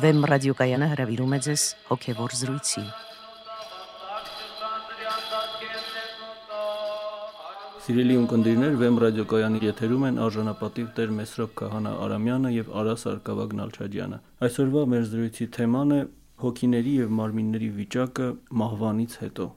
Վեմ ռադիոկայանը հրավիրում է ձեզ հոգևոր զրույցի։ Սիրելի ունկնդիրներ, Վեմ ռադիոկայանի եթերում են արժանապատիվ Տեր Մեսրոպ Քահանա Արամյանը եւ Արա Սարգսակ Նալչաջյանը։ Այսօրվա մեր զրույցի թեման է հոգիների եւ մարմինների վիճակը մահվանից հետո։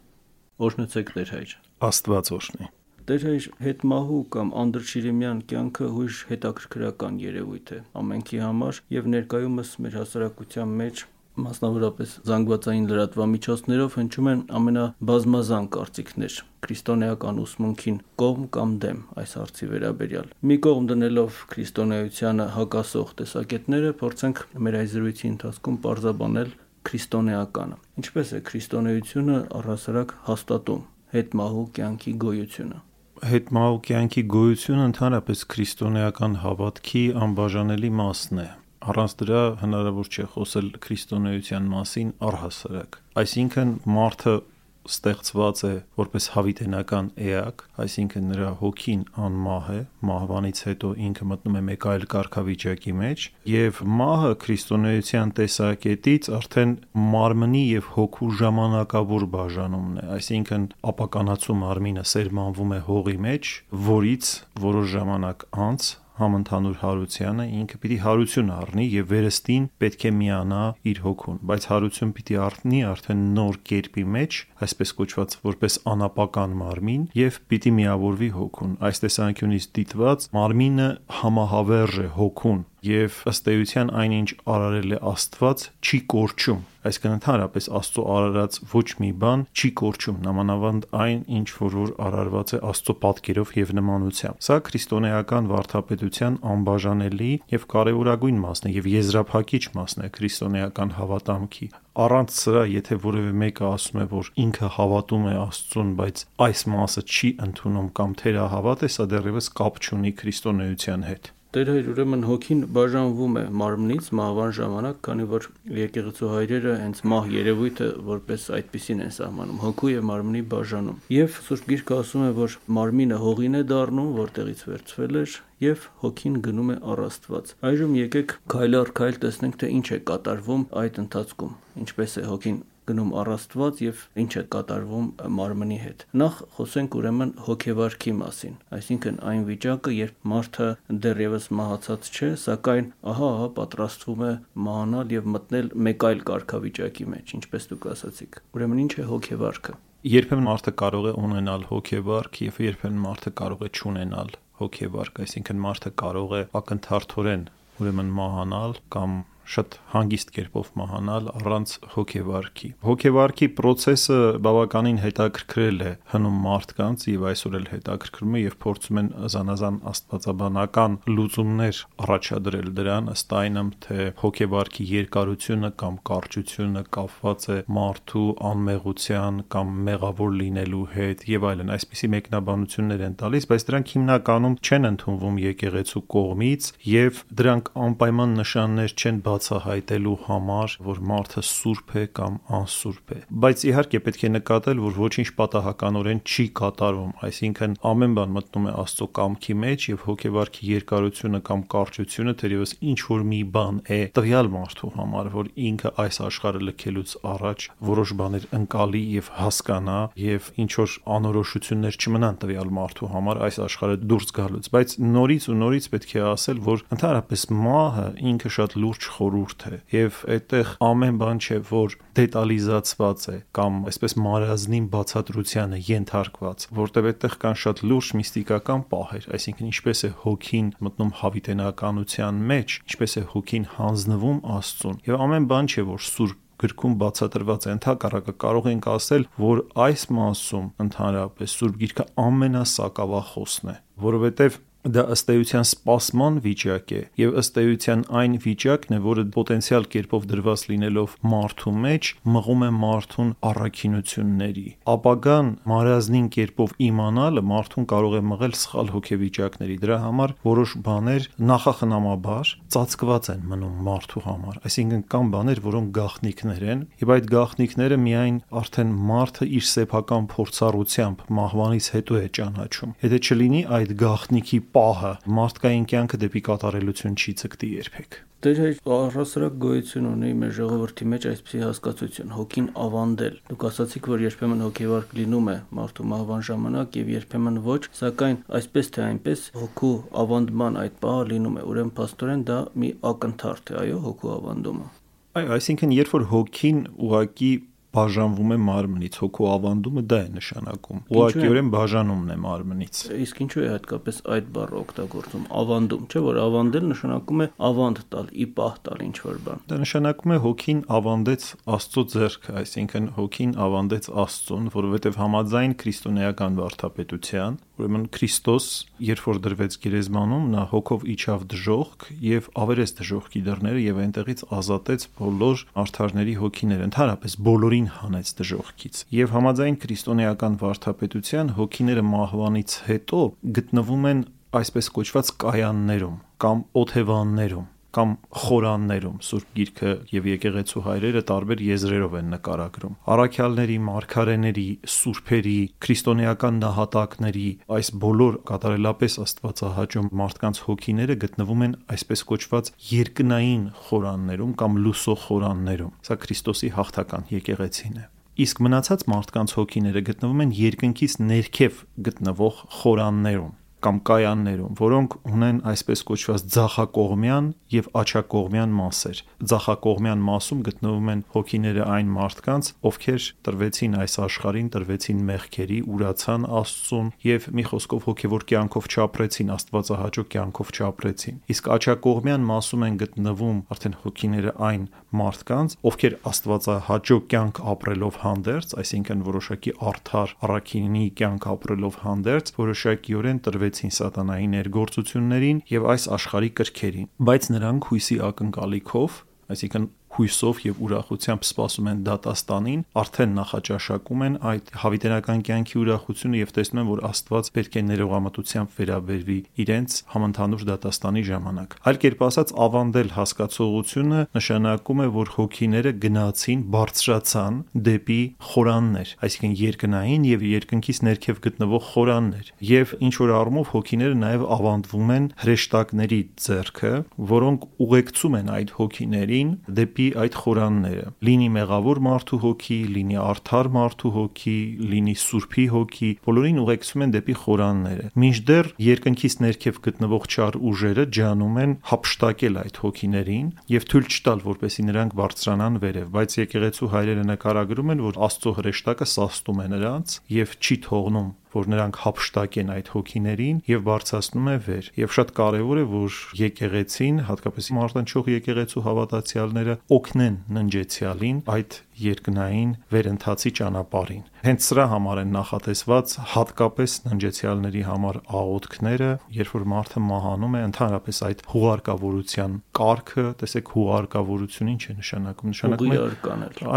Օրհնեցեք Տեր հայր։ Աստված օրհնի։ Տեր հայր հետմահու կամ անդրշիրիմյան կյանքը հույժ հետաքրքրական երևույթ է ամենքի համար եւ ներկայումս մեր հասարակության մեջ մասնավորապես զանգվածային լրատվամիջոցներով հնչում են ամենաբազմազան կարծիքներ քրիստոնեական ուսմունքին կողմ կամ դեմ այս հարցի վերաբերյալ։ Մի կողմ դնելով քրիստոնեությանը հակասող տեսակետները փորձենք մեր այս զրույցի ընթացքում parzabanել քրիստոնեականը։ Ինչպես է քրիստոնեությունը առհասարակ հաստատում հետմահու կյանքի գոյությունը հետմահու կյանքի գոյությունը ընդհանրապես քրիստոնեական հավատքի անբաժանելի մասն է առանց դրա հնարավոր չէ խոսել քրիստոնեության մասին առհասարակ այսինքն մարդը ստեղծված է որպես հավիտենական էակ, այսինքն նրա հոգին անմահ է, մահվանից հետո ինքը մտնում է մեկ այլ կարգավիճակի մեջ, եւ մահը քրիստոնեության տեսակետից արդեն մարմնի եւ հոգու ժամանակավոր բաժանումն է, այսինքն ապականացու մարմինը սերմանվում է հողի մեջ, որից որոշ ժամանակ անց համընդհանուր հարությանը ինքը պիտի հարություն առնի եւ վերստին պետք է միանա իր հոգուն բայց հարություն պիտի առնի արդեն նոր կերպի մեջ այսպես կոչված որպես անապական մարմին եւ պիտի միավորվի հոգուն այս տեսանկյունից դիտված մարմինը համահավերժ է հոգուն եւ ըստ էության այնինչ արարել է Աստված չի կորչում այսինքն ընդհանրապես Աստծո արարած ոչ մի բան չի կորչում նամանավանդ այն ինչ որ որ արարված է Աստծո պատկերով եւ նմանությամբ սա քրիստոնեական վարդապետության անբաժանելի եւ կարեւորագույն մասն է եւ եզրափակիչ մասն է քրիստոնեական հավատամքի առանց սրա եթե որևէ մեկը ասում է որ ինքը հավատում է Աստծուն բայց այս մասը չի ընդունում կամ թերահավատ է սա դեռևս կապ չունի քրիստոնեության հետ Տեր հայր ուրեմն հոգին բաժանվում է մարմնից մահվան ժամանակ, քանի որ եկեղեցու հայրերը հենց մահ երևույթը որպես այդպեսին են սահմանում հոգու եւ մարմնի բաժանում։ Եվ Սուրբ Գիրքը ասում է, որ մարմինը հողին է դառնում, որտեղից վերցվել էր, եւ հոգին գնում է առ Աստված։ Այժմ եկեք քայլ առ քայլ տեսնենք, թե ինչ է կատարվում այդ ընթացքում։ Ինչպես է հոգին գնում առ Աստված եւ ինչ է կատարվում մարմնի հետ։ Նախ խոսենք ուրեմն հոգեվարքի մասին, այսինքն այն վիճակը, երբ մարդը դեռևս մահացած չէ, սակայն ահա ահա պատրաստվում է մահանալ եւ մտնել մեկ այլ կարգավիճակի մեջ, ինչպես դուք ասացիք։ Ուրեմն ինչ է հոգեվարքը։ Երբեմն մարդը կարող է ունենալ հոգեվարք եւ երբեմն մարդը կարող է չունենալ հոգեվարք, այսինքն մարդը կարող է ակնթարթորեն ուրեմն մահանալ կամ շատ հանգիստ կերպով մահանալ առանց հոգեվարքի։ Հոգեվարքի process-ը բավականին հետաքրքրել է հնում մարդկանց եւ այսօր էլ հետաքրքրում է եւ փորձում են զանազան աստվածաբանական լուծումներ առաջադրել դրան ըստ այնմ թե հոգեվարքի երկարությունը կամ կարճությունը կապված է մարդու անմեղության կամ մեղավոր լինելու հետ եւ այլն այսպիսի մեկնաբանություններ են տալիս բայց դրանք հիմնականում չեն ընդունվում եկեղեցու կողմից եւ դրանք անպայման նշաններ չեն բացահայտելու համար, որ մարդը սուրբ է կամ անսուրբ է։ Բայց իհարկե պետք է նկատել, որ ոչինչ պատահականորեն չի կատարվում, այսինքն ամեն բան մտնում է Աստծո կամքի մեջ եւ հոգեվարքի երկարությունը կամ կարճությունը թերևս ինչ որ մի բան է տվյալ մարդու համար, որ ինքը այս աշխարհը լքելուց առաջ որոշ բաներ ընկալի եւ հասկանա եւ ինչ որ անորոշություններ չմնան տվյալ մարդու համար այս աշխարհը դուրս գալուց, բայց նորից ու նորից պետք է ասել, որ ընդհանրապես մահը ինքը շատ լուրջ խորուրդ է եւ այդտեղ ամեն բան չէ որ դետալիզացված է կամ այսպես մարազնին բացատրությանը ենթարկված որտեղ այդտեղ կան շատ լուրջ միստիկական պահեր այսինքն ինչպես է հոգին մտնում հավիտենականության մեջ ինչպես է հոգին հանձնվում աստծուն եւ ամեն բան չէ որ սուրբ գրքում բացատրված է ընդհակառակը կարող ենք ասել, որ այս մասում ընդհանրապես Սուրբ Գիրքը ամենասակավախոսն է, որովհետև դա ըստ էության սպասման վիճակ է եւ ըստ էության այն վիճակն է, որը պոտենցիալ կերպով դրված լինելով մարդու մեջ մղում է մարդուն առաքինությունների։ Ապագան մարազնին կերպով իմանալը մարդուն կարող է մղել սխալ հոգեվիճակների։ Դրա համար որոշ բաներ նախախնամաբար ծածկված են մնում մարդու համար։ Այսինքն կան բաներ, որոնք գաղտնիքներ են, եւ այդ գաղտնիքները միայն արդեն մարդը իր սեփական փորձառությամբ մահվանից հետո է ճանաչում։ Եթե չլինի այդ գաղտնիքի պահը մարդկային կյանքը դեպի կատարելություն չի ցկտի երբեք։ հայր առհասարակ գոյություն ունի մեր ժողովրդի մեջ այսպիսի հասկացություն՝ հոգին ավանդել։ Դուք ասացիք, որ երբեմն հոգեվար լինում է մարդու մահվան ժամանակ եւ երբեմն ոչ, սակայն այսպես թե այնպես հոգու ավանդման այդ պահը լինում է։ Ուրեմն աստորեն դա մի ակնթարթ է, այո, հոգու ավանդումը։ Այո, այսինքն երբ որ հոգին ուղակի բաժանվում է մարմնից, հոգու ավանդումը դա է նշանակում։ Ուղղակիորեն բաժանումն է մարմնից։ Իսկ ինչու է հատկապես այդ բառը օգտագործում ավանդում, չէ՞ որ ավանդել նշանակում է ավանդ տալ, ի պահ տալ ինչ որ բան։ Դա նշանակում է հոգին ավանդեց Աստծո ձեռքը, այսինքն հոգին ավանդեց Աստծուն, որովհետև համաձայն քրիստոնեական վարդապետության, ուրեմն Քրիստոս, երբ որ դրվեց գերեզմանում, նա հոգով իջավ դժողք եւ ավերեց դժողքի դռները եւ այնտեղից ազատեց բոլոր արդարների հոգիները, ընդհանրապես բոլորին հանեց դժողքից։ Եվ համաձայն քրիստոնեական վարդապետության հոգիները մահվանից հետո գտնվում են այսպես կոչված կայաններում կամ օթևաններում կամ խորաններում Սուրբ Գիրքը եւ եկեղեցու հայրերը տարբեր եզրերով են նկարագրում։ Առաքյալների, մարգարեների, սուրբերի, քրիստոնեական նահատակների այս բոլոր կատարելապես Աստվածահաճո մարդկանց հոգիները գտնվում են այսպես կոչված երկնային խորաններում կամ լուսո խորաններում։ Սա Քրիստոսի հաղթական եկեղեցին է իսկ մնացած մարդկանց հոգիները գտնվում են երկնքից ներքև գտնվող խորաններում կամ կայաններում, որոնք ունեն այսպես կոչված ձախակողմյան եւ աչակողմյան մասեր։ Ձախակողմյան մասում գտնվում են հոգիները այն մարդկանց, ովքեր տրվեցին այս աշխարհին, տրվեցին մեղքերի, ուրացան Աստծուն եւ մի խոսքով հոգեվոր կյանքով չապրեցին, Աստվածահաճո կյանքով չապրեցին։ Իսկ աչակողմյան մասում են գտնվում արդեն հոգիները այն մարդկանց, ովքեր Աստվածահաճո կյանք ապրելով հանդերձ, այսինքն որոշակի արդար առաքինի կյանք ապրելով հանդերձ, որոշակիորեն տրվեցին հաղթեցին սատանայի ներգործություններին եւ այս աշխարհի կրքերին բայց նրանք հույսի ակնկալիքով այսինքն հույսով եւ ուրախությամբ սպասում են դատաստանին, արդեն նախաճաշակում են այդ հավիտենական կյանքի ուրախությունը եւ տեսնում են, որ Աստված պետք է ներողամտությամբ վերաբերվի իրենց համընդհանուր դատաստանի ժամանակ։ Այլ կերպ ասած, ավանդել հասկացողությունը նշանակում է, որ հոգիները գնացին, բարձրացան դեպի խորաններ, այսինքն երկնային եւ երկնքից ներքև գտնվող խորաններ։ Եվ ինչ որ առումով հոգիները նաեւ ավանդվում են հրեշտակների ձեռքը, որոնք ուղեկցում են այդ հոգիներին դեպի հոգի այդ խորանները։ Լինի մեղավոր մարդու հոգի, լինի արդար մարդու հոգի, լինի սուրբի հոգի, բոլորին ուղեկցում են դեպի խորանները։ Մինչդեռ երկնքից ներքև գտնվող չար ուժերը ջանում են հապշտակել այդ հոգիներին եւ թույլ չտալ, որպեսի նրանք բարձրանան վերև, բայց եկեղեցու հայրերը նկարագրում են, որ Աստծո հրեշտակը սաստում է նրանց եւ չի թողնում որ նրանք հապշտակեն այդ հոգիներին եւ բարձրացնում է վեր։ Եվ շատ կարեւոր է, որ եկեղեցին, հատկապես մարտնչող եկեղեցու հավատացյալները օգնեն ննջեցյալին այդ երկնային վերընթացի ճանապարհին։ Հենց սրա համար են նախատեսված հատկապես ննջեցյալների համար աղոթքները, երբ որ մարդը մահանում է, ընդհանրապես այդ հուղարկավորության կարգը, տեսեք հուղարկավորություն ինչ է նշանակում, նշանակում է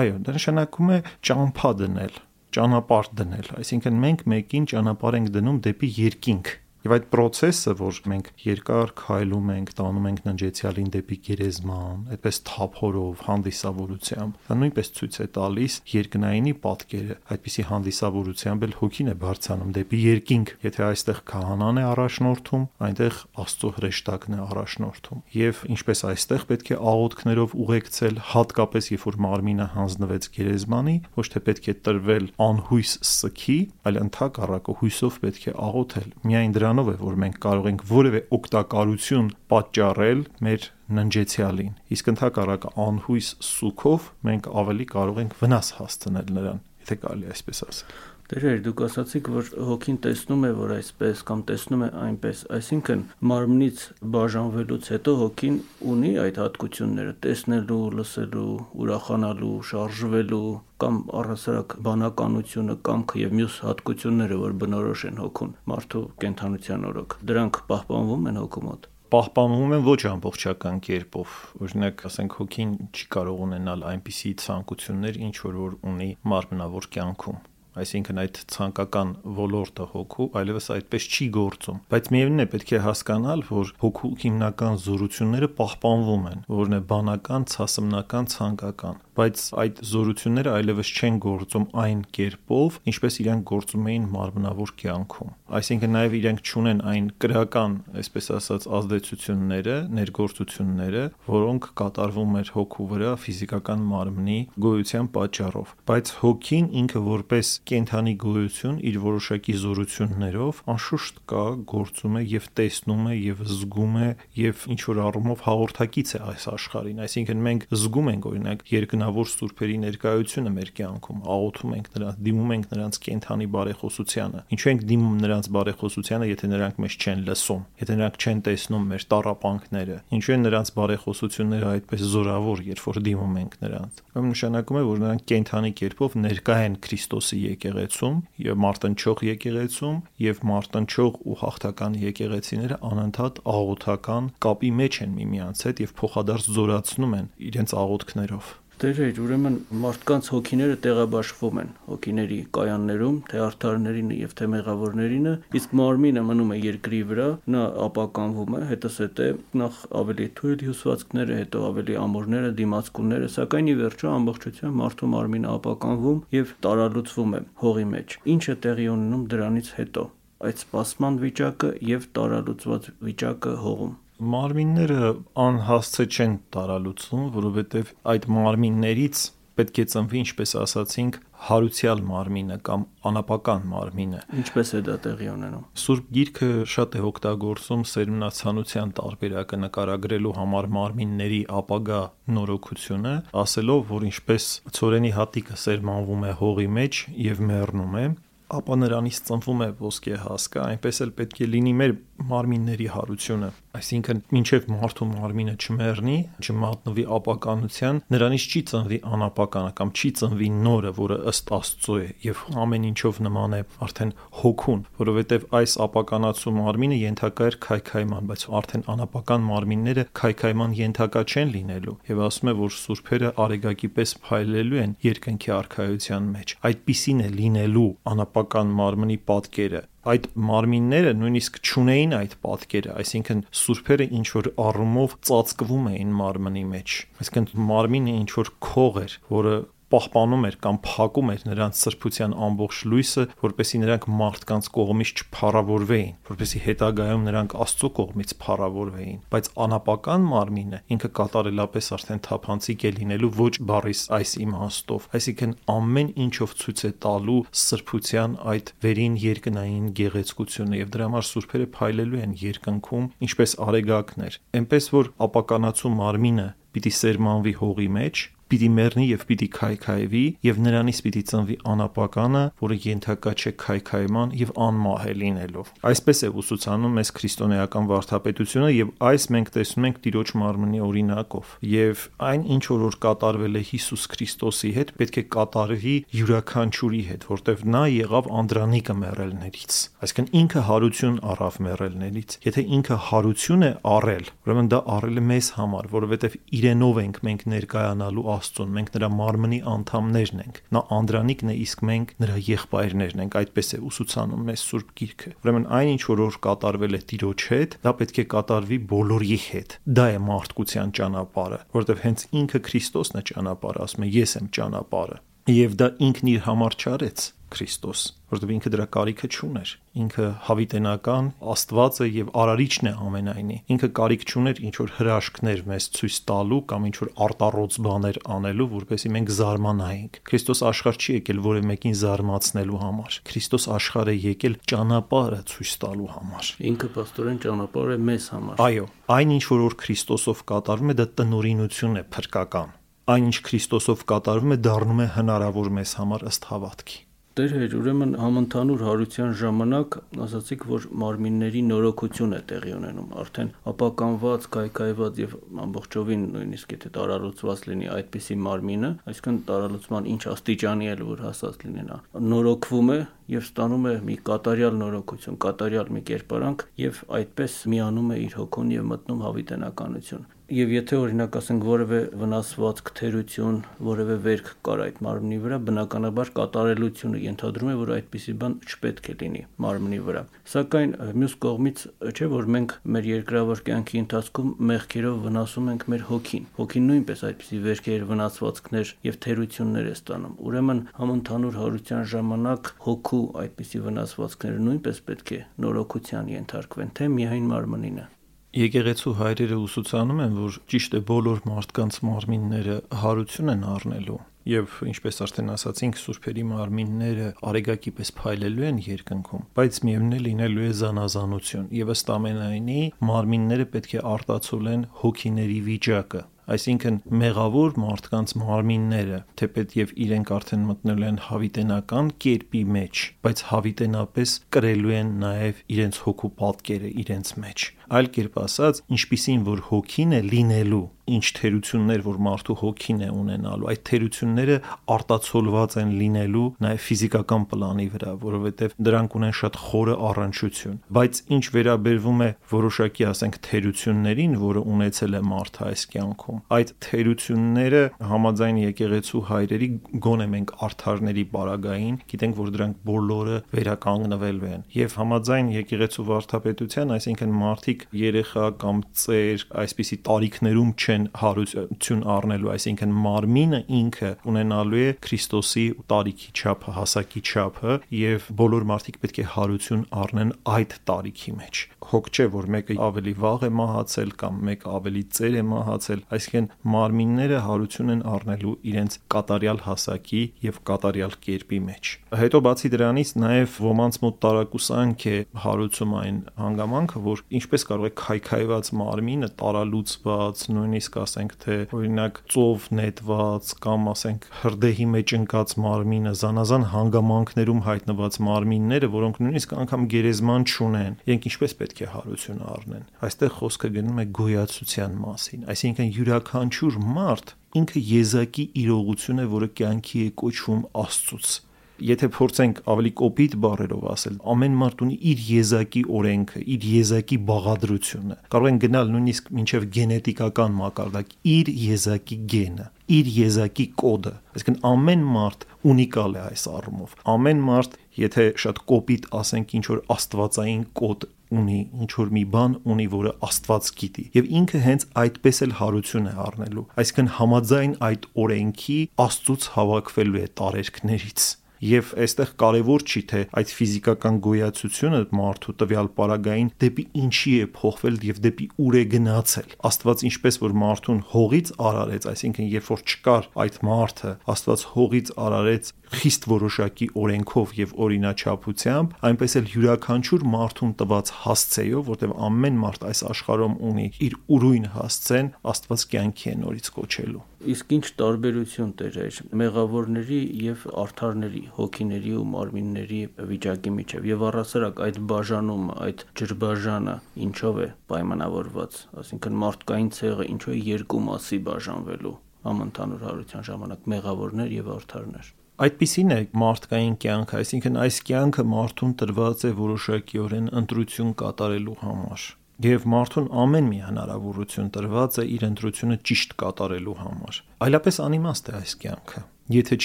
Այո, դա նշանակում է ճամփա դնել ճանապարհ դնել, այսինքն մենք մեկին ճանապարհ ենք դնում դեպի երկինք Եվ այդ process-ը, որ մենք երկար քայլում ենք, տանում ենք ննջեցյալին դեպի գերեզման, այդպես թափորով, հանդիսավորությամբ, դա նույնպես ցույց է տալիս երկնայինի պատկերը, այդպիսի հանդիսավորությամբ էլ հոգին է բարձանում դեպի երկինք։ Եթե այստեղ քահանան է առաջնորդում, այնտեղ Աստծո հրեշտակն է առաջնորդում։ Եւ ինչպես այստեղ պետք է աղոթքներով ուղեկցել, հատկապես երբ որ մարմինը հանձնվեց գերեզմանի, ոչ թե պետք է տրվել անհույս սքի, այլ ընդհակառակը հույսով պետք է աղոթել։ Միայն դրան դրանով է, որ մենք կարող ենք որևէ օգտակարություն պատճառել մեր ննջեցյալին։ Իսկ ընդհակառակը անհույս սուքով մենք ավելի կարող ենք վնաս հասցնել նրան, եթե կարելի այսպես ասել։ Դերեր դուք ասացիք, որ հոգին տեսնում է, որ այսպես կամ տեսնում է այնպես, այսինքն մարմնից բաժանվելուց հետո հոգին ունի այդ հատկությունները՝ տեսնելու, լսելու, ուրախանալու, շարժվելու կամ առհասարակ բանականությունը, կամքը եւ մյուս հատկությունները, որ բնորոշ են հոգուն, մարդու կենթանության օրոք, դրանք պահպանվում են հոգու մոտ պահպանվում են ոչ ամբողջական կերպով։ Օրինակ, ասենք հոգին չի կարող ունենալ այնպիսի ցանկություններ, ինչ որ որ ունի մարմնավոր կյանքում այսինքն այդ ցանկական ոլորտը հոգու այլևս այդպես չի գործում բայց միևնույն է պետք է հասկանալ որ հոգու հիմնական զորությունները պահպանվում են որն է բանական ցասմնական ցանկական բայց այդ զորությունները այլևս չեն գործում այն կերպով, ինչպես իրենք գործում էին մարմնավոր կյանքում։ Այսինքն նաև իրենք ճունեն այն քրական, այսպես ասած, ազդեցությունները, ներգործությունները, որոնք կատարվում էր հոգու վրա ֆիզիկական մարմնի գոյության պատճառով։ Բայց հոգին ինքը որպես կենթանի գոյություն իր որոշակի զորություններով անշուշտ կա, գործում է եւ տեսնում է եւ զգում է եւ ինչ որ առումով հաղորդակից է այս աշխարհին։ Այսինքն մենք զգում ենք օրինակ երկնավոր սուրբերի ներկայությունը մեր կյանքում, աղոթում ենք նրանց, դիմում ենք նրանց կենթանի բարեխոսությանը։ Ինչու ենք դիմում նրանց բարեխոսությանը, եթե նրանք մեզ չեն լսում, եթե նրանք չեն տեսնում մեր տարապանքները։ Ինչու են նրանց բարեխոսությունները այդպես զորավոր, երբ որ դիմում ենք նրանց։ Ուրեմն նշանակում է, որ նրանք կենթանի կերպով ներկա են Քրիստոսի եկեղեցում եւ մարտնչող եկեղեցում եւ մարտնչող ու հաղթական եկեղեցիները անընդհատ աղոթական կապի մեջ են միմյանց հետ եւ փոխադարձ զորացնում են իրենց աղոթքներով։ Տերեր, ուրեմն մարդկանց հոգիները տեղաբաշխվում են. հոգիների կայաններում, թե արդարներին եւ թե մեղավորներինը, իսկ մարմինը մնում է երկրի վրա, նա ապականվում է, հետսետե նախ ավելի թույլ հյուսվածքները, հետո ավելի ամորները, դիմացկունները, սակայն ի վերջո ամբողջությամբ մարդու մարմինը ապականվում եւ տարալուծվում է հողի մեջ։ Ինչը տեղի ունենում դրանից հետո այդ սպասման վիճակը եւ տարալուծված վիճակը հողում Մարմինները անհասցե չեն տարալուծվում, որովհետև այդ մարմիններից պետք է ծնվի, ինչպես ասացինք, հարուցյալ մարմինը կամ անապական մարմինը։ Ինչպես է դա տեղի ունենում։ Սուրբ Գիրքը շատ է օգտագործում սերմնացանության տարբերակը նկարագրելու համար մարմինների ապագա նորոգությունը, ասելով, որ ինչպես ծորենի հատիկը սերմանվում է հողի մեջ եւ մեռնում է, ապա նրանից ծնվում է ոսկե հասկա, այնպես էլ պետք է լինի մեր մարմինների հարությունը։ Այսինքն, մինչև մարդու մարմինը չմեռնի, չմատնվի ապականության, նրանից չի ծնվի անապականը կամ չի ծնվի նորը, որը ըստ Աստծո է եւ ամեն ինչով նման է արդեն հոգուն, որովհետեւ այս ապականացու մարմինը ենթակա էր քայքայման, բայց արդեն անապական մարմինները քայքայման ենթակա չեն լինելու եւ ասում է, որ սուրբերը արեգակի պես փայլելու են երկնքի արխայության մեջ։ Այդպիսին է լինելու անապական մարմնի պատկերը այդ մարմինները նույնիսկ ճունեին այդ պատկերը, այսինքն սուրբերը ինչ որ առումով ծածկվում էին մարմնի մեջ։ Այսինքն մարմինը ինչ որ քող էր, որը պահպանում էր կամ փակում էր նրանց սրբության ամբողջ լույսը, որպեսզի նրանք մարդկանց կողմից չփառավորվեին, որպեսզի հետագայում նրանք Աստծո կողմից փառավորվեին, բայց անապական մարմինը ինքը կատարելապես արդեն թափանցիկ է լինելու ոչ բառիս այս իմաստով, այսինքն ամեն ինչով ցույց է տալու սրբության այդ վերին երկնային գեղեցկությունը եւ դրա համար սուրբերը փայլելու են երկնքում, ինչպես արեգակներ, այնպես որ ապականացու մարմինը պիտի սերմանվի հողի մեջ պիտի մեռնի եւ պիտի քայքայվի եւ նրանից պիտի ծնվի անապականը, որը ենթակա չէ քայքայման եւ անմահ է լինելով։ Այսպես է ուսուցանում մեզ քրիստոնեական վարդապետությունը եւ այս մենք տեսնում ենք Տիրոջ մարմնի օրինակով։ Եվ այն ինչ որ կատարվել է Հիսուս Քրիստոսի հետ, պետք է կատարվի յուրաքանչյուրի հետ, որտեվ նա եղավ Անդրանիկը մեռելներից։ Այսինքն ինքը հարություն առավ մեռելներից։ Եթե ինքը հարություն է առել, ուրեմն դա առել է մեզ համար, որովհետեւ իրենով ենք մենք ներկայանալու Աստծուն, մենք նրա մարմնի անդամներն ենք։ Նա Անդրանիկն է, իսկ մենք նրա եղբայրներն ենք, այդպես է ուսուցանում մեզ Սուրբ Գիրքը։ Ուրեմն այն ինչ որ կատարվել է Տիրոջ հետ, դա պետք է կատարվի բոլորի հետ։ Դա է մարդկության ճանապարհը, որովհետև հենց ինքը Քրիստոսն է ճանապարհը, ասում է ես եմ ճանապարհը։ Եվ դա ինքն իր համար չարեց Քրիստոս, որովհետև ինքը դրա կարիքը չուներ։ Ինքը հավիտենական Աստված է եւ արարիչն է ամենայնի։ Ինքը կարիք չուներ ինչ որ հրաշքներ մեզ ցույց տալու կամ ինչ որ արտառոց բաներ անելու, որպեսզի մենք զարմանայինք։ Քրիստոս աշխարհ չի եկել որևէ մեկին զարմացնելու համար։ Քրիստոս աշխարհ է եկել ճանապարհը ցույց տալու համար։ Ինքը աստորեն ճանապարհ է մեզ համար։ Այո, այն ինչ որ Քրիստոսով կատարվում է, դա տնորինություն է փրկական այն ինչ Քրիստոսով կատարվում է դառնում է հնարավոր մեզ համար ըստ հավատքի Տեր հեր, ուրեմն համընդհանուր հարության ժամանակ ասացիք, որ մարմինների նորոգություն է տեղի ունենում, արդեն ապականված, կայկայված եւ ամբողջովին նույնիսկ եթե տարալուծված լինի այդպիսի մարմինը, այսինքն տարալուծման ինչ աստիճանի էլ որ հասած լինի նա, նորոգվում է եւ ստանում է մի կատարյալ նորոգություն, կատարյալ մի կերպարանք եւ այդպես միանում է իր հոգուն եւ մտնում հավիտենականություն։ եւ եթե օրինակ ասենք որևէ վնասվածք, թերություն, որևէ վերք կար այդ մարմնի վրա, բնականաբար կատարելությունը ենթադրում է, որ այդպիսի բան չպետք է լինի մարմնի վրա։ Սակայն մյուս կողմից չէ որ մենք մեր երկրավոր կյանքի ընթացքում մեղքերով վնասում ենք մեր հոգին։ Հոգին նույնպես այդպիսի վերքեր, վնասվածքներ եւ թերություններ է ստանում։ Ուրեմն համընդհանուր հարության ժամանակ հոգու այդպիսի վնասվածքները նույնպես պետք է նորոգության ենթարկվեն, թե միայն մարմնինը։ Եկեղեցու հայրերը ուսուցանում են, որ ճիշտ է բոլոր մարդկանց մարմինները հարություն են առնելու եւ ինչպես արդեն ասացինք սուրբերի մարմինները արեգակի պես փայլելու են երկնքում բայց միևնույն է լինելու է զանազանություն եւ ըստ ամենայնի մարմինները պետք է արտացոլեն հոգիների վիճակը այսինքն մեղավոր մարդկանց մարմինները, թեպետ եւ իրենք արդեն մտնել են հավիտենական կերպի մեջ, բայց հավիտենապես կրելու են նաեւ իրենց հոգու պատկերը իրենց մեջ։ Այլ կերպ ասած, ինչպիսին որ հոգին է լինելու, ինչ թերություններ որ մարդու հոգին է ունենալու, այդ թերությունները արտացոլված են լինելու նաև ֆիզիկական պլանի վրա, որովհետև դրանք ունեն շատ խորը առնչություն։ Բայց ինչ վերաբերվում է որոշակի, ասենք, թերություններին, որը ունեցել է մարդը այս կյանքում, այդ թերությունները համաձայն եկեղեցու հայրերի գոնե մենք արթարների բարագային գիտենք, որ դրանք բոլորը վերականգնվելու են։ Եվ համաձայն եկեղեցու վարդապետության, այսինքն մարդիկ երեխա կամ ծեր այսպիսի տարիքներում չեն հարություն առնելու, այսինքն մարմինը ինքը ունենալու է Քրիստոսի տարիքի չափը, հասակի չափը եւ բոլոր մարդիկ պետք է հարություն առնեն այդ տարիքի մեջ։ Հոգ չէ, որ մեկը ավելի վաղ է մահացել կամ մեկը ավելի ծեր է մահացել, այսինքն մարմինները հարություն են առնելու իրենց կատարյալ հասակի եւ կատարյալ կերպի մեջ։ Հետո բացի դրանից նաեւ ոմանց մոտ տարակուսանք է հարուցում այն հանգամանքը, որ ինչպես կարող է քայքայված մարմինը տարալուծված, նույնիսկ ասենք թե օրինակ ծով նետված կամ ասենք հրդեհի մեջ ընկած մարմինը, զանազան հանգամանքներում հայտնված մարմինները, որոնք նույնիսկ անգամ գերեզման չունեն, իրենք ինչպես պետք է հարություն առնեն։ Այստեղ խոսքը գնում է գոյացության մասին, այսինքն յուրաքանչյուր մարդ ինքը եզակի իրողություն է, որը կյանքի է կոչվում Աստծուց եթե փորձենք ավելի կոպիտ բառերով ասել, ամեն մարդ ունի իր եզակի օրենքը, իր եզակի բաղադրությունը։ Կարող են գնալ նույնիսկ մինչև գենետիկական մակարդակ, իր եզակի գենը, իր եզակի կոդը։ Այսինքն ամեն մարդ ունիկալ է այս առումով։ Ամեն մարդ, եթե շատ կոպիտ ասենք ինչ որ աստվածային կոդ ունի ինչ որ մի բան ունի, որը Աստված գիտի։ Եվ ինքը հենց այդպես էլ հարություն է առնելու։ Այսինքն համաձայն այդ օրենքի Աստծուց հավաքվելու է տարերքներից Եվ այստեղ կարևոր չի թե այդ ֆիզիկական գոյացությունը մարդու տվյալ պարագային դեպի ինչի է փոխվել եւ դեպի ուր է գնացել։ Աստված ինչպես որ մարդուն հողից արարեց, այսինքն երբ որ չկար այդ մարդը, Աստված հողից արարեց խիստ որոշակի օրենքով եւ օրինաչափությամբ, այնպես էլ յուրաքանչյուր մարդուն տված հասցեով, որտեղ ամեն մարդ այս աշխարհում ունի իր ուրույն հասցեն, Աստված կյանքի է նորից կոչելու։ Իսկ ինչ տարբերություն տեր էր մեղավորների եւ արթարների, հոգիների ու մարմինների վիճակի միջև եւ առասարակ այդ բաժանումը, այդ ջրբաժանը ինչով է պայմանավորված, ասինքն մարդկային ցեղը ինչու է երկու մասի բաժանվելու համընդհանուր հարության ժամանակ մեղավորներ եւ արթարներ Այդպիսին է մարդկային կյանքը, այսինքն այս կյանքը մարդուն տրված է որոշակիորեն ընտրություն կատարելու համար։ Եվ մարդուն ամեն մի հնարավորություն տրված է իր ընտրությունը ճիշտ կատարելու համար։ Այլապես անիմաստ է այս կյանքը։ Եթե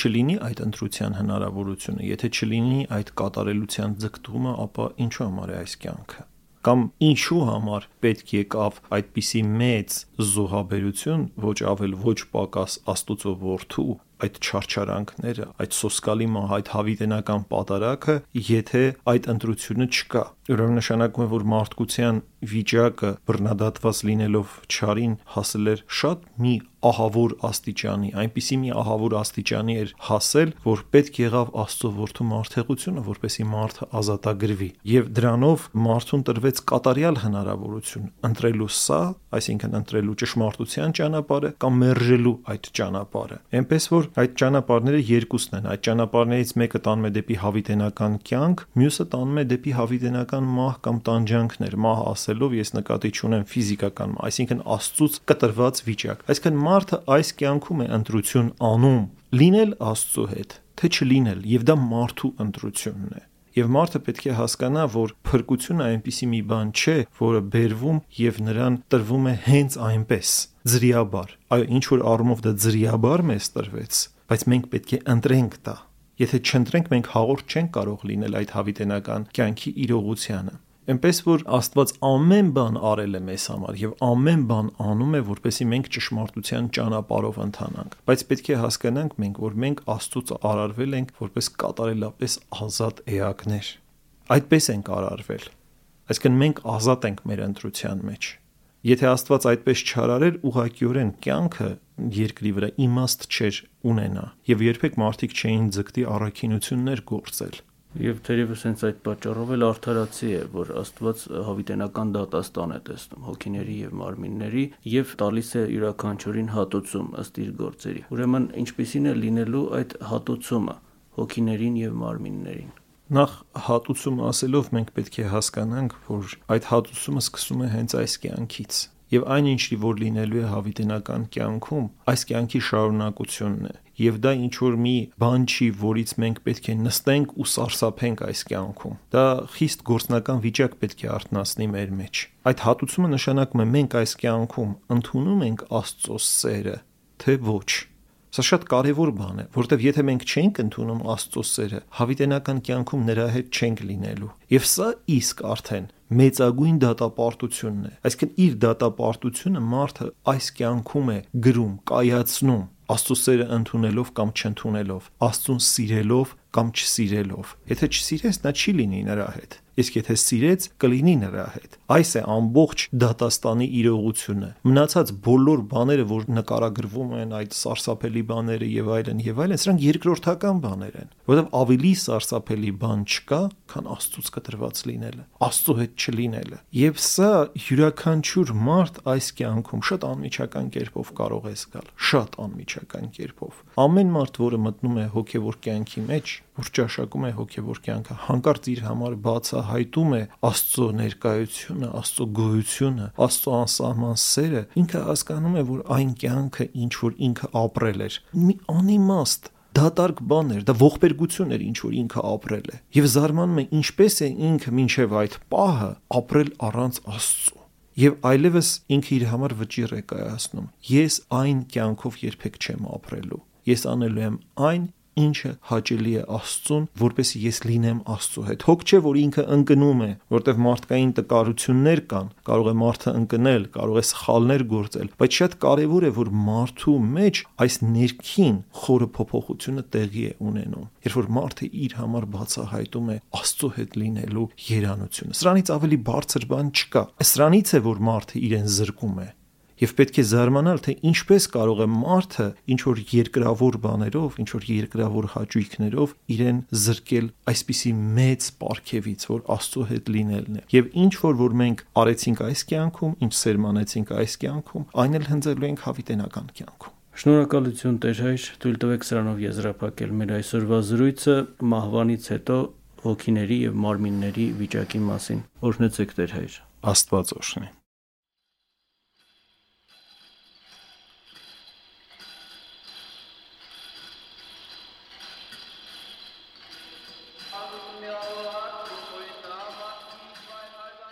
չլինի այդ ընտրության հնարավորությունը, եթե չլինի այդ կատարելության ձգտումը, ապա ինչու համար է այս կյանքը կամ ինչու համար պետք եկավ այդպիսի մեծ զոհաբերություն ոչ ավել ոչ պակաս աստուծո որդու այդ չարչարանքները, այդ սոսկալի մահ, այդ հավիտենական պատարակը, եթե այդ ընտրությունը չկա։ Ուրեմն նշանակում է, որ մարդկության վիճակը բռնադատված լինելով չարին հասել էր շատ մի ահավոր աստիճանի, այնպիսի մի ահավոր աստիճանի էր հասել, որ պետք եղավ Աստծո որդու մարդեղությունը, որպեսի մարդը ազատագրվի։ Եվ դրանով մարդուն տրվեց կատարյալ հնարավորություն ընտրելու սա, այսինքն ընտրելու ճշմարտության ճանապարհը կամ մերժելու այդ ճանապարհը։ Էնպես որ այդ ճանապարհները երկուսն են։ Այդ ճանապարհներից մեկը տանում է դեպի հավիտենական կյանք, մյուսը տանում է դեպի հավիտենական մահ կամ տանջանքներ։ Մահ ասելով ես նկատի չունեմ ֆիզիկական այսինքն Աստծուց կտրված վիճակ։ Այսինքն մարդը այս կյանքում է ընտրություն անում լինել Աստծո հետ, թե չլինել, եւ դա մարդու ընտրությունն է։ Եվ մարդը պետք է հասկանա, որ փրկությունը այնպիսի մի բան չէ, որը բերվում եւ նրան տրվում է հենց այնպես Ձրիաբար։ Այո, ինչ որ առումով դա ձրիաբար մեզ տրվեց, բայց մենք պետք է ընտրենք դա։ Եթե չընտրենք, մենք հաղորդ չենք կարող լինել այդ հավիտենական կյանքի իրողությանը։ Էնպես որ Աստված ամեն բան արել է մեզ համար եւ ամեն բան անում է, որպեսզի մենք ճշմարտության ճանապարհով ընթանանք։ Բայց պետք է հասկանանք մենք, որ մենք Աստծոց արարվել ենք որպես կատարելապես ազատ էակներ։ Այդպես ենք արարվել։ Այսինքն մենք ազատ ենք մեր ընտրության մեջ։ Եթե Աստված այդպես չարարեր, ուղղակիորեն կյանքը երկրի վրա իմաստ չէր ունենա եւ երբեք մարդիկ չէին ձգտի առաքինություններ գործել։ Եվ թերևս հենց այդ պատճառով էլ արդարացի է, որ Աստված հավիտենական դատաստան է տեսնում հոգիների եւ մարմինների եւ տալիս է յուրաքանչյուրին հատուցում ըստ իր գործերի։ Ուրեմն ինչպիսին է լինելու այդ հատուցումը հոգիներին եւ մարմիններին։ Նախ հատուցում ասելով մենք պետք է հասկանանք, որ այդ հատուցումը սկսում է հենց այս կյանքից եւ այն ինչի որ լինելու է հավիտենական կյանքում, այս կյանքի շարունակությունն է։ Եվ դա ինչ որ մի բան չի, որից մենք պետք է նստենք ու սարսափենք այս կյանքում։ Դա խիստ գործնական վիճակ պետք է արտնասնի մեր մեջ։ Այդ հատուցումը նշանակում է մենք այս կյանքում ընդունում ենք Աստծո սերը, թե ոչ Սա շատ կարևոր բան է, որտեվ եթե մենք չենք ընդունում Աստծո սերը, հավիտենական կյանքում նրա հետ չենք լինելու։ Եվ սա իսկ արդեն մեծագույն դատապարտությունն է։ Այսինքն իր դատապարտությունը մարդը այս կյանքում է գրում, կայացնում Աստծո սերը ընդունելով կամ չընդունելով, Աստծուն սիրելով կամ չսիրելով։ Եթե չսիրես, նա չի լինի նրա հետ իսկ եթե սիրեց, կլինի նրա հետ։ Այս է ամբողջ դատաստանի իրողությունը։ Մնացած բոլոր բաները, որ նկարագրվում են այդ սարսափելի բաները եւ այլն եւ այլն, սրանք երկրորդական բաներ են, որովհետեւ ավելի սարսափելի բան չկա, քան Աստծուց կտրված լինելը, Աստծո հետ չլինելը։ Եվ սա յուրաքանչյուր մարդ այս կյանքում շատ անմիջական կերպով կարող է զգալ, շատ անմիջական կերպով։ Ամեն մարդ, որը մտնում է հոգեվոր կյանքի մեջ, որ ճաշակում է հոգևոր կյանքը, հանկարծ իր համար բացահայտում է Աստծո ներկայությունը, Աստծո գոյությունը, Աստծո անսահման սերը, ինքը հասկանում է, որ այն կյանքը, ինչ որ ինքը ապրել էր, մի անիմաստ դատարկ բան էր, դա ողբերգություն էր, ինչ որ ինքը ապրել է։ Եվ զարմանում է ինչպես է ինքը մինչև այդ պահը ապրել առանց Աստծո եւ այլևս ինքը իր համար վճիռ է կայացնում։ Ես այն կյանքով երբեք չեմ ապրելու։ Ես անելու եմ այն, ինչը հաճելի է Աստծուն, որպեսզի ես լինեմ Աստծո հետ։ Հոգ չէ, որ ինքը ընկնում է, որտեվ մարդկային տկարություններ կան, կարող է մարդը ընկնել, կարող է սխալներ գործել, բայց շատ կարևոր է, որ մարդու մեջ այս ներքին խորը փոփոխությունը տեղի է ունենում։ Երբ որ մարդը իր համար բացահայտում է Աստծո հետ լինելու երանությունը։ Սրանից ավելի բարձր բան չկա։ Սրանից է, որ մարդը իրեն զրկում է Եվ պետք է զարմանալ, թե ինչպես կարող է մարդը ինչ որ երկրավոր բաներով, ինչ որ երկրավոր հաճույքներով իրեն զրկել այսպիսի մեծ պարգևից, որ Աստծո հետ լինելն է։ Եվ ինչ որ որ մենք արեցինք այս կյանքում, ինչ սերմանեցինք այս կյանքում, այն էլ հնձելու ենք հավիտենական կյանքում։ Շնորհակալություն Տեր հայր, թույլ տվեք սրանով եզրափակել մեր այսօրվա զրույցը մահվանից հետո հոգիների եւ մարմինների վիճակի մասին։ Օրհնեցեք Տեր հայր։ Աստված օրհնի։